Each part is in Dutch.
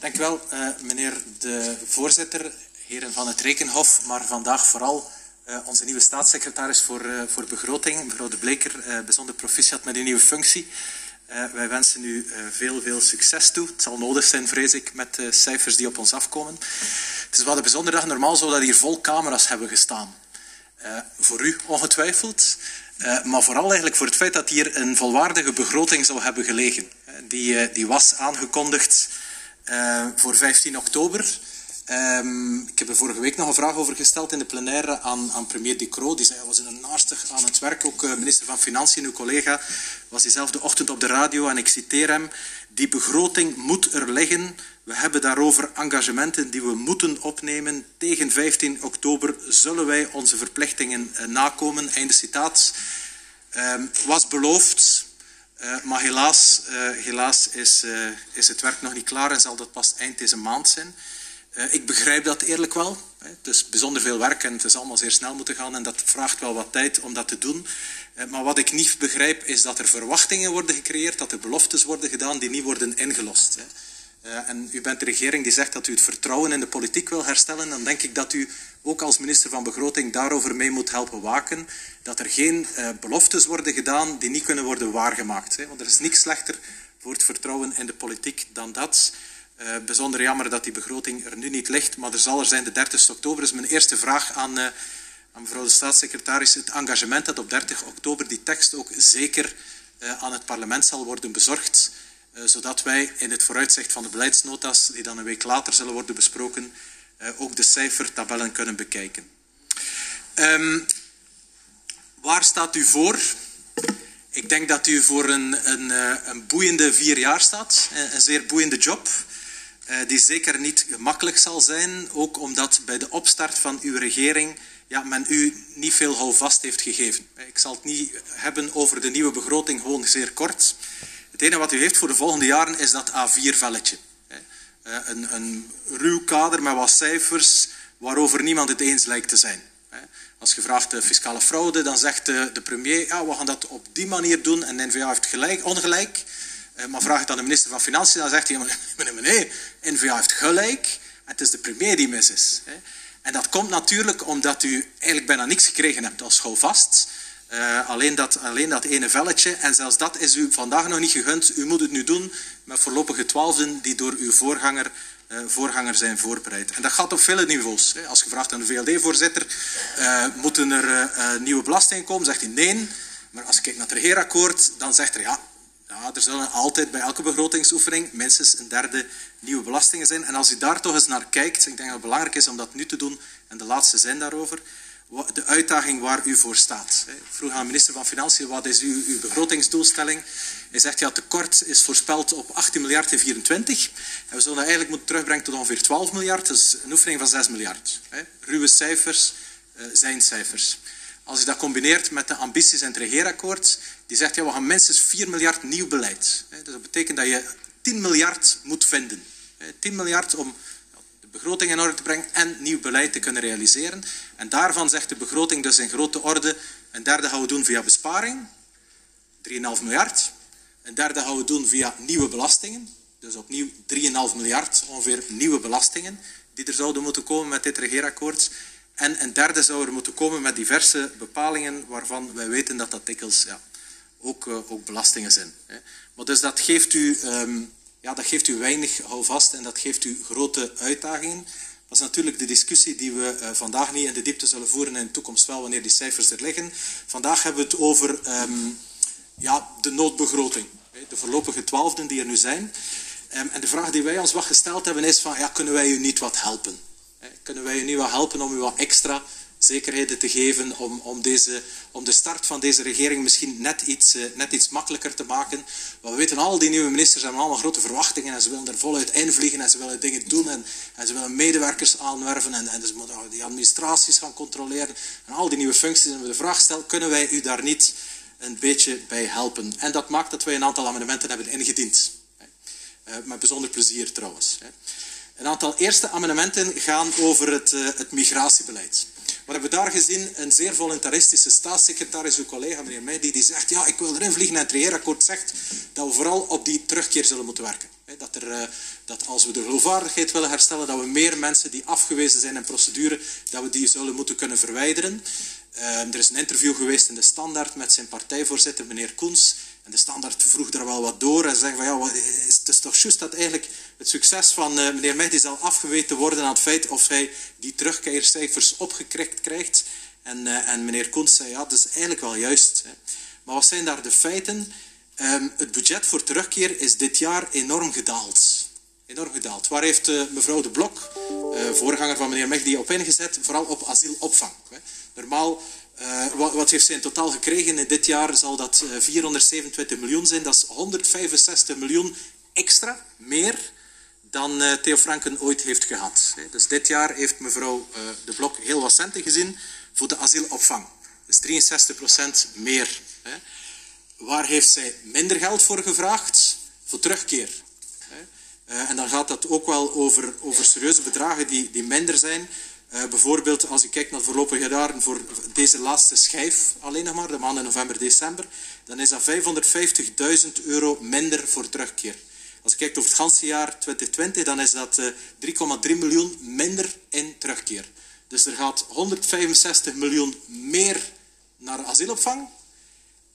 Dank u wel, uh, meneer de voorzitter, heren van het Rekenhof, maar vandaag vooral uh, onze nieuwe staatssecretaris voor, uh, voor begroting, mevrouw De Bleker, bijzonder proficiat met uw nieuwe functie. wij wensen u veel, veel succes toe. Het zal nodig zijn, vrees ik, met de cijfers die op ons afkomen. Het is wel een bijzondere dag. Normaal zou dat hier vol camera's hebben gestaan. voor u ongetwijfeld. Maar vooral eigenlijk voor het feit dat hier een volwaardige begroting zou hebben gelegen. Die, die was aangekondigd voor 15 oktober. Um, ik heb er vorige week nog een vraag over gesteld in de plenaire aan, aan premier Ducrot. Die zei, was een naastig aan het werk. Ook minister van Financiën, uw collega, was diezelfde ochtend op de radio. En ik citeer hem, die begroting moet er liggen. We hebben daarover engagementen die we moeten opnemen. Tegen 15 oktober zullen wij onze verplichtingen uh, nakomen. Einde citaat. Uh, was beloofd, uh, maar helaas, helaas is, is, het werk nog niet klaar en zal dat pas eind deze maand zijn. ik begrijp dat eerlijk wel. Het is bijzonder veel werk en het is allemaal zeer snel moeten gaan en dat vraagt wel wat tijd om dat te doen. Maar wat ik niet begrijp is dat er verwachtingen worden gecreëerd, dat er beloftes worden gedaan die niet worden ingelost. Uh, en u bent de regering die zegt dat u het vertrouwen in de politiek wil herstellen. Dan denk ik dat u ook als minister van Begroting daarover mee moet helpen waken. Dat er geen uh, beloftes worden gedaan die niet kunnen worden waargemaakt. Hè. Want er is niks slechter voor het vertrouwen in de politiek dan dat. Uh, bijzonder jammer dat die begroting er nu niet ligt, maar er zal er zijn de 30 oktober. Dus mijn eerste vraag aan, aan mevrouw de staatssecretaris. Het engagement dat op 30 oktober die tekst ook zeker aan het parlement zal worden bezorgd. Uh, zodat wij in het vooruitzicht van de beleidsnota's, die dan een week later zullen worden besproken, uh, ook de cijfertabellen kunnen bekijken. Um, waar staat u voor? Ik denk dat u voor een, een, uh, een boeiende vier jaar staat, een zeer boeiende job, die zeker niet gemakkelijk zal zijn, ook omdat bij de opstart van uw regering ja, men u niet veel houvast heeft gegeven. Ik zal het niet hebben over de nieuwe begroting, gewoon zeer kort. Het enige wat u heeft voor de volgende jaren is dat A4-velletje. Eh, een, een ruw kader met wat cijfers waarover niemand het eens lijkt te zijn. Als je vraagt de fiscale fraude, dan zegt de, premier, ja, we gaan dat op die manier doen en de N-VA heeft gelijk, ongelijk. Eh, maar vraag het aan de minister van Financiën, dan zegt hij, meneer, meneer, N-VA heeft gelijk het is de premier die mis is. En dat komt natuurlijk omdat u eigenlijk bijna niks gekregen hebt als schoolvast. Uh, alleen, dat, alleen dat ene velletje. En zelfs dat is u vandaag nog niet gegund. U moet het nu doen met voorlopige twaalfden die door uw voorganger, uh, voorganger zijn voorbereid. En dat gaat op vele niveaus. Hè. Als je vraagt aan de VLD-voorzitter, uh, moeten er nieuwe belastingen komen? Zegt hij nee. Maar als je kijkt naar het regeerakkoord, dan zegt er ja, ja, er zullen altijd bij elke begrotingsoefening minstens een derde nieuwe belastingen zijn. En als u daar toch eens naar kijkt, ik denk dat het belangrijk is om dat nu te doen, en de laatste zin daarover, de uitdaging waar u voor staat. Ik vroeg aan de minister van Financiën, wat is uw, uw begrotingsdoelstelling? Hij zegt, ja, tekort is voorspeld op 18 miljard in 24. En we zullen dat eigenlijk moeten terugbrengen tot ongeveer 12 miljard. Dus een oefening van 6 miljard. Ruwe cijfers uh, zijn cijfers. Als je dat combineert met de ambities in het regeerakkoord, die zegt, ja, we gaan minstens 4 miljard nieuw beleid. Dus dat betekent dat je 10 miljard moet vinden. 10 miljard om begroting in orde te brengen en nieuw beleid te kunnen realiseren. En daarvan zegt de begroting dus in grote orde, een derde gaan we doen via besparing, 3,5 miljard. Een derde gaan we doen via nieuwe belastingen, dus opnieuw 3,5 miljard ongeveer nieuwe belastingen die er zouden moeten komen met dit regeerakkoord. En een derde zou er moeten komen met diverse bepalingen waarvan wij weten dat dat dikwijls ja, ook, uh, ook belastingen zijn. Maar dus dat geeft u um, ja, dat geeft u weinig houvast en dat geeft u grote uitdagingen. Dat is natuurlijk de discussie die we uh, vandaag niet in de diepte zullen voeren en in de toekomst wel wanneer die cijfers er liggen. Vandaag hebben we het over um, ja, de noodbegroting, de voorlopige twaalfden die er nu zijn. Um, en de vraag die wij ons wat gesteld hebben is van, ja, kunnen wij u niet wat helpen? Kunnen wij u niet wat helpen om u wat extra zekerheden te geven om, om, deze, om de start van deze regering misschien net iets, uh, net iets makkelijker te maken. Want we weten al, die nieuwe ministers hebben allemaal grote verwachtingen en ze willen er voluit invliegen en ze willen dingen doen en, en ze willen medewerkers aanwerven en, en ze moeten die administraties gaan controleren en al die nieuwe functies. En we de vraag stellen, kunnen wij u daar niet een beetje bij helpen? En dat maakt dat wij een aantal amendementen hebben ingediend. Uh, met bijzonder plezier trouwens. Een aantal eerste amendementen gaan over het, uh, het migratiebeleid. Wat hebben we daar gezien? Een zeer voluntaristische staatssecretaris, uw collega meneer Meijdi, die zegt, ja, ik wil erin vliegen en het regeerakkoord zegt dat we vooral op die terugkeer zullen moeten werken. Dat er, dat als we de geloofwaardigheid willen herstellen, dat we meer mensen die afgewezen zijn in procedure, dat we die zullen moeten kunnen verwijderen. er is een interview geweest in de Standaard met zijn partijvoorzitter, meneer Koens. En de Standaard vroeg er wel wat door en zei van ja, het is toch juist dat eigenlijk het succes van uh, meneer Mehdi zal afgeweten worden aan het feit of hij die terugkeercijfers opgekrikt krijgt. En, uh, en meneer Koens zei ja, dat is eigenlijk wel juist. Hè. Maar wat zijn daar de feiten? Um, het budget voor terugkeer is dit jaar enorm gedaald. Enorm gedaald. Waar heeft uh, mevrouw De Blok, voorganger van meneer Mehdi, op ingezet? Vooral op asielopvang. Hè. Normaal uh, wat, wat, heeft zij in totaal gekregen? In dit jaar zal dat uh, 427 miljoen zijn. Dat is 165 miljoen extra, meer dan uh, Theo Franken ooit heeft gehad. Dus dit jaar heeft mevrouw De Blok heel wat centen gezien voor de asielopvang. Dus 63 procent meer. Hè. Waar heeft zij minder geld voor gevraagd? Voor terugkeer. en dan gaat dat ook wel over, over serieuze bedragen die, die minder zijn. Uh, bijvoorbeeld als je kijkt naar de voorlopige jaren voor deze laatste schijf alleen nog maar, de maanden november, december, dan is dat 550.000 euro minder voor terugkeer. Als je kijkt over het ganse jaar 2020, dan is dat uh, eh, 3,3 miljoen minder in terugkeer. Dus er gaat 165 miljoen meer naar asielopvang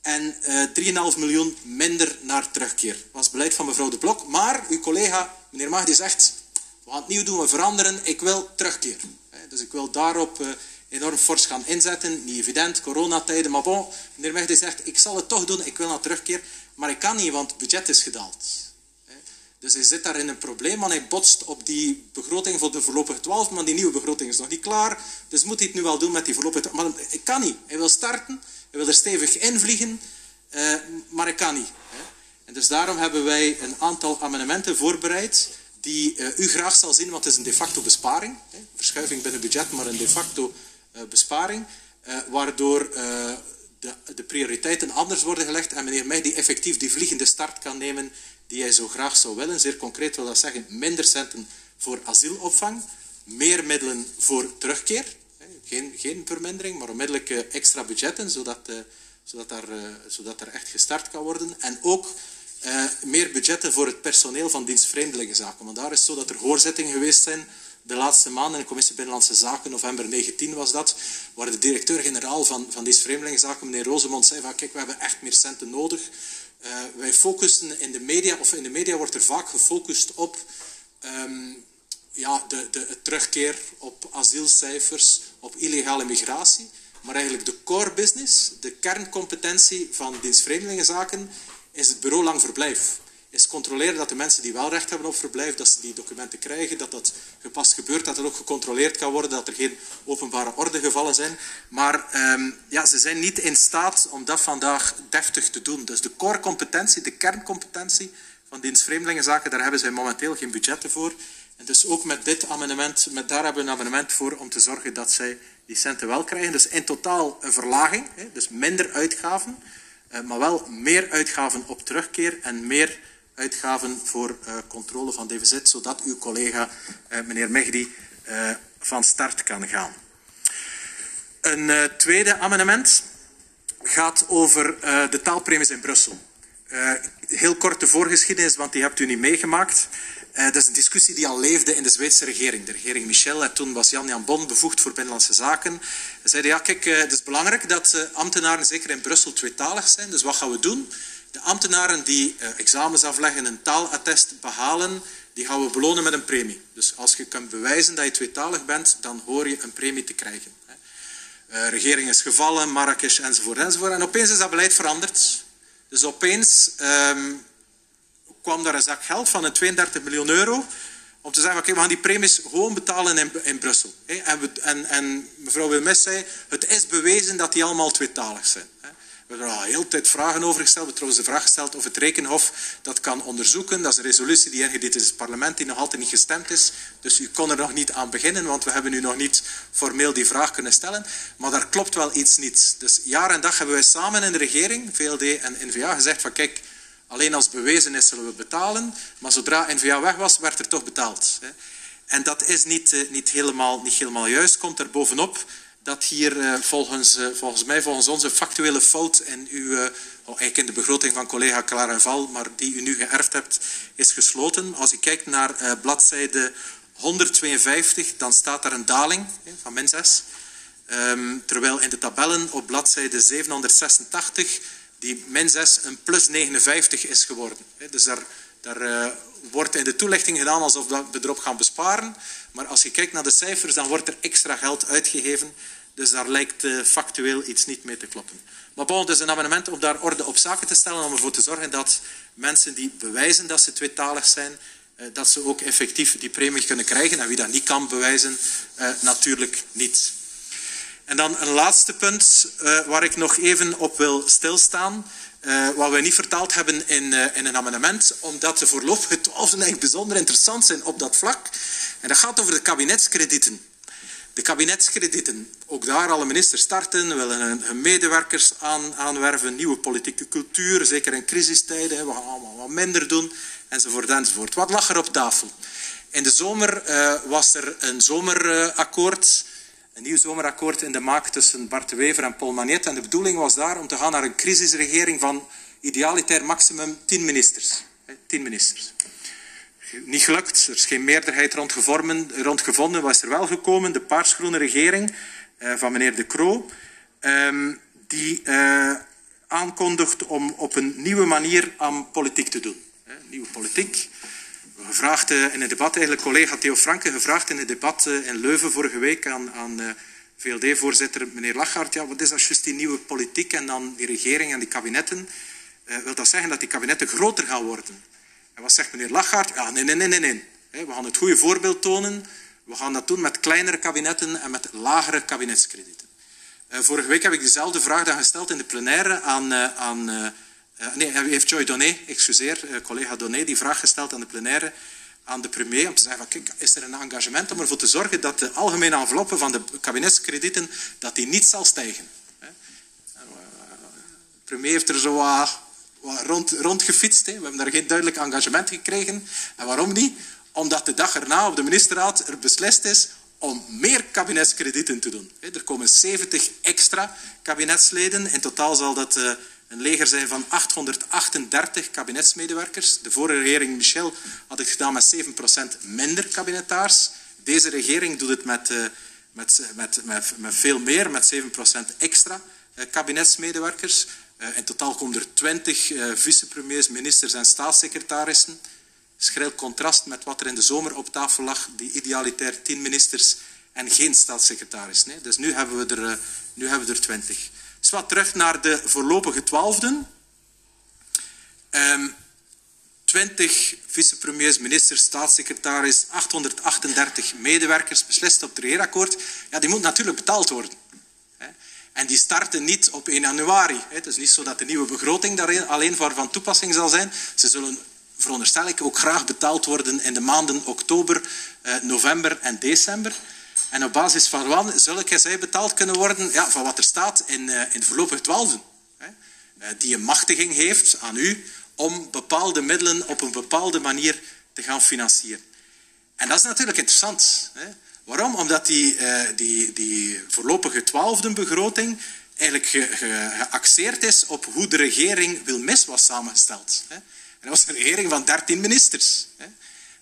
en uh, eh, 3,5 miljoen minder naar terugkeer. Dat was beleid van mevrouw De Blok. Maar uw collega, meneer Magdi, zegt, we gaan het nieuw doen, we veranderen, ik wil terugkeer. Dus ik wil daarop uh, enorm fors gaan inzetten. Niet evident, coronatijden, maar bon. Meneer Mechdi zegt, ik zal het toch doen, ik wil naar terugkeer. Maar ik kan niet, want het budget is gedaald. Dus hij zit daar in een probleem, want hij botst op die begroting voor de voorlopige 12, maar die nieuwe begroting is nog niet klaar. Dus moet hij het nu wel doen met die voorlopige 12. Maar ik kan niet. Hij wil starten, hij wil er stevig invliegen, uh, maar ik kan niet. En dus daarom hebben wij een aantal amendementen voorbereid die uh, u graag zal zien, want het is een de facto besparing. Hè, verschuiving binnen budget, maar een de facto uh, besparing. Uh, waardoor de, de, prioriteiten anders worden gelegd en meneer Mij die effectief die vliegende start kan nemen die hij zo graag zou willen. Zeer concreet wil dat zeggen minder centen voor asielopvang, meer middelen voor terugkeer. Hè, geen, geen vermindering, maar onmiddellijk extra budgetten, zodat, zodat, daar, zodat er echt gestart kan worden. En ook uh, meer budgetten voor het personeel van dienst Vreemdelingenzaken. Want daar is zo dat er hoorzittingen geweest zijn de laatste maanden in de Commissie Binnenlandse Zaken, november 19 was dat, waar de directeur-generaal van, van dienst Vreemdelingenzaken, meneer Rosemond, zei van kijk, we hebben echt meer centen nodig. Uh, wij focussen in de media, of in de media wordt er vaak gefocust op um, ja, de, de, terugkeer, op asielcijfers, op illegale migratie. Maar eigenlijk de core business, de kerncompetentie van dienst Vreemdelingenzaken, is het bureau lang verblijf. Is controleren dat de mensen die wel recht hebben op verblijf, dat ze die documenten krijgen, dat dat gepast gebeurt, dat er ook gecontroleerd kan worden, dat er geen openbare ordegevallen zijn. Maar um, ja, ze zijn niet in staat om dat vandaag deftig te doen. Dus de core competentie, de kerncompetentie van dienst Vreemdelingenzaken, daar hebben zij momenteel geen budgetten voor. En dus ook met dit amendement, met daar hebben we een amendement voor om te zorgen dat zij die centen wel krijgen. Dus in totaal een verlaging, dus minder uitgaven. Eh, maar wel meer uitgaven op terugkeer en meer uitgaven voor uh, controle van DVZ, zodat uw collega, uh, meneer Mehdi, van start kan gaan. Een tweede amendement gaat over de taalpremies in Brussel. heel korte voorgeschiedenis, want die hebt u niet meegemaakt. Uh, dat is een discussie die al leefde in de Zweedse regering. De regering Michel, en toen was Jan Jan Bon bevoegd voor Binnenlandse Zaken. Hij zei, ja kijk, uh, het is belangrijk dat uh, ambtenaren zeker in Brussel tweetalig zijn. Dus wat gaan we doen? De ambtenaren die examens afleggen en een taalattest behalen, die gaan we belonen met een premie. Dus als je kunt bewijzen dat je tweetalig bent, dan hoor je een premie te krijgen. Uh, regering is gevallen, Marrakesh enzovoort enzovoort. En opeens is dat beleid veranderd. Dus opeens um, kwam daar een zak geld van een 32 miljoen euro om te zeggen, oké, we gaan die premies gewoon betalen in, in Brussel. En, we, en, en, mevrouw Wilmes zei, het is bewezen dat die allemaal tweetalig zijn. We hebben er al heel tijd vragen over gesteld. We hebben trouwens de vraag gesteld of het Rekenhof dat kan onderzoeken. Dat is een resolutie die ingediend is in het parlement, die nog altijd niet gestemd is. Dus u kon er nog niet aan beginnen, want we hebben u nog niet formeel die vraag kunnen stellen. Maar daar klopt wel iets niet. Dus jaar en dag hebben wij samen in de regering, VLD en NVA, gezegd van kijk, Alleen als bewezen is, zullen we betalen. Maar zodra NVA weg was, werd er toch betaald. En dat is niet, eh, niet, helemaal, niet helemaal juist. Komt er bovenop dat hier volgens, volgens mij, volgens onze factuele fout en uw, oh, eigenlijk in de begroting van collega Val, maar die u nu geërfd hebt, is gesloten. Als u kijkt naar bladzijde 152, dan staat daar een daling van min 6. Um, terwijl in de tabellen op bladzijde 786 die min 6 een plus 59 is geworden. Dus daar, daar uh, wordt in de toelichting gedaan alsof we erop gaan besparen. Maar als je kijkt naar de cijfers, dan wordt er extra geld uitgegeven. Dus daar lijkt uh, factueel iets niet mee te kloppen. Maar bon, is een amendement om daar orde op zaken te stellen, om ervoor te zorgen dat mensen die bewijzen dat ze tweetalig zijn, uh, dat ze ook effectief die premie kunnen krijgen. En wie dat niet kan bewijzen, natuurlijk niet. En dan een laatste punt uh, waar ik nog even op wil stilstaan. Uh, wat we niet vertaald hebben in, uh, in een amendement, omdat de voorlopige twaalfden eigenlijk bijzonder interessant zijn op dat vlak. En dat gaat over de kabinetskredieten. De kabinetskredieten, ook daar alle ministers starten, willen hun, hun medewerkers aan, aanwerven, nieuwe politieke cultuur, zeker in crisistijden, we gaan allemaal wat minder doen, enzovoort, enzovoort. Wat lag er op tafel? In de zomer was er een zomerakkoord een nieuw zomerakkoord in de maak tussen Bart de Wever en Paul Magnet. En de bedoeling was daar om te gaan naar een crisisregering van idealitair maximum tien ministers. Tien ministers. Niet gelukt, er is geen meerderheid rond, gevormen, rond gevonden. Was er wel gekomen, de paarsgroene regering uh, van meneer De Croo, um, die uh, aankondigt om op een nieuwe manier aan politiek te doen. Nieuwe politiek gevraagd uh, in een debat, eigenlijk collega Theo Franke, gevraagd in een debat uh, in Leuven vorige week aan, aan uh, eh, VLD-voorzitter meneer Lachart, ja, wat is dat juist die nieuwe politiek en dan die regering en die kabinetten? wil dat zeggen dat die kabinetten groter gaan worden? En wat zegt meneer Lachart? Ja, nee, nee, nee, nee. nee. We gaan het goede voorbeeld tonen. We gaan dat doen met kleinere kabinetten en met lagere kabinetskredieten. vorige week heb ik dezelfde vraag dan gesteld in de plenaire aan, aan uh, nee, heeft Joy Donné, excuseer, uh, collega Donné, die vraag gesteld aan de plenaire, aan de premier, om te zeggen, van, kijk, is er een engagement om ervoor te zorgen dat de algemene enveloppe van de kabinetskredieten, dat die niet zal stijgen. Eh, de premier heeft er zo wat, wat rond, rondgefietst. Hè? We hebben daar geen duidelijk engagement gekregen. En waarom niet? Omdat de dag erna op de ministerraad er beslist is om meer kabinetskredieten te doen. Er komen 70 extra kabinetsleden. In totaal zal dat een leger zijn van 838 kabinetsmedewerkers. De vorige regering Michel had het gedaan met 7% minder kabinetaars. Deze regering doet het met, uh, met, met, met, met, veel meer, met 7% extra uh, kabinetsmedewerkers. In totaal komen er 20 vicepremiers, ministers en staatssecretarissen. Schril contrast met wat er in de zomer op tafel lag, die idealitair 10 ministers en geen staatssecretaris. Dus nu hebben we er, nu hebben we er 20. Dus wat terug naar de voorlopige twaalfden. Um, 20 vicepremiers, ministers, staatssecretaris, 838 medewerkers beslist op het regeerakkoord. Ja, die moet natuurlijk betaald worden. En die starten niet op 1 januari. Het is niet zo dat de nieuwe begroting daar alleen voor van toepassing zal zijn. Ze zullen, veronderstel ik, ook graag betaald worden in de maanden oktober, eh, november en december. En op basis van wat zullen zij betaald kunnen worden? Ja, van wat er staat in, in de voorlopige twaalfde. Uh, die een machtiging heeft aan u om bepaalde middelen op een bepaalde manier te gaan financieren. En dat is natuurlijk interessant. Hè? Waarom? Omdat die, uh, die, die voorlopige twaalfde begroting eigenlijk ge, ge, geaxeerd is op hoe de regering Wilmis was samengesteld. Hè? En dat was een regering van dertien ministers. Hè?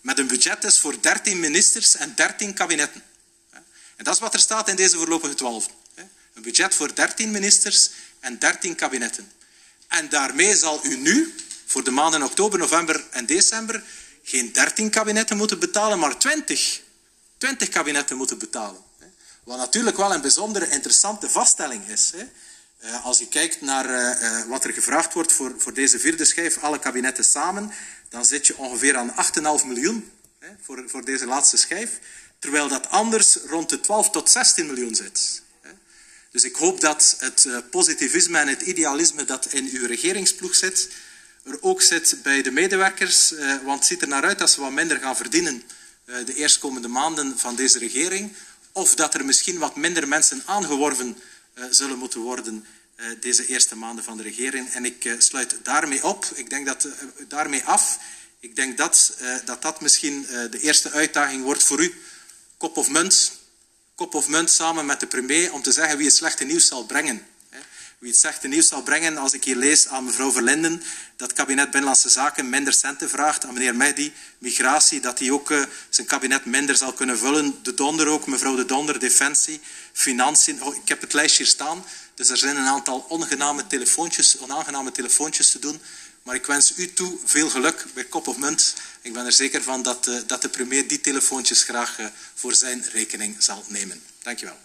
Met een budget dus voor dertien ministers en dertien kabinetten. En dat is wat er staat in deze voorlopige twaalf. Een budget voor 13 ministers en 13 kabinetten. En daarmee zal u nu, voor de maanden oktober, november en december, geen 13 kabinetten moeten betalen, maar 20. 20 kabinetten moeten betalen. Wat natuurlijk wel een bijzondere interessante vaststelling is. Eh, als je kijkt naar eh, eh, wat er gevraagd wordt voor, deze vierde schijf, alle kabinetten samen, dan zit je ongeveer aan 8,5 miljoen voor deze laatste schijf terwijl dat anders rond de 12 tot 16 miljoen zit. Dus ik hoop dat het eh, positivisme en het idealisme dat in uw regeringsploeg zit, er ook zit bij de medewerkers, eh, want het ziet er naar uit dat ze wat minder gaan verdienen eh, de eerstkomende maanden van deze regering, of dat er misschien wat minder mensen aangeworven zullen moeten worden deze eerste maanden van de regering. En ik sluit daarmee op, ik denk dat daarmee af, ik denk dat dat, dat, dat misschien de eerste uitdaging wordt voor u kop of munt. kop of munt samen met de premier om te zeggen wie het slechte nieuws zal brengen. Wie het slechte nieuws zal brengen als ik hier lees aan mevrouw Verlinden dat het kabinet Binnenlandse Zaken minder centen vraagt, aan meneer Mehdi, migratie, dat hij ook uh, zijn kabinet minder zal kunnen vullen. De Donder ook, mevrouw De Donder, defensie, financiën. Oh, ik heb het lijstje hier staan, dus er zijn een aantal onaangename telefoontjes, onaangename telefoontjes te doen. Maar ik wens u toe veel geluk bij Kop of Munt. Ik ben er zeker van dat, uh, dat de premier die telefoontjes graag uh, voor zijn rekening zal nemen. Dank je wel.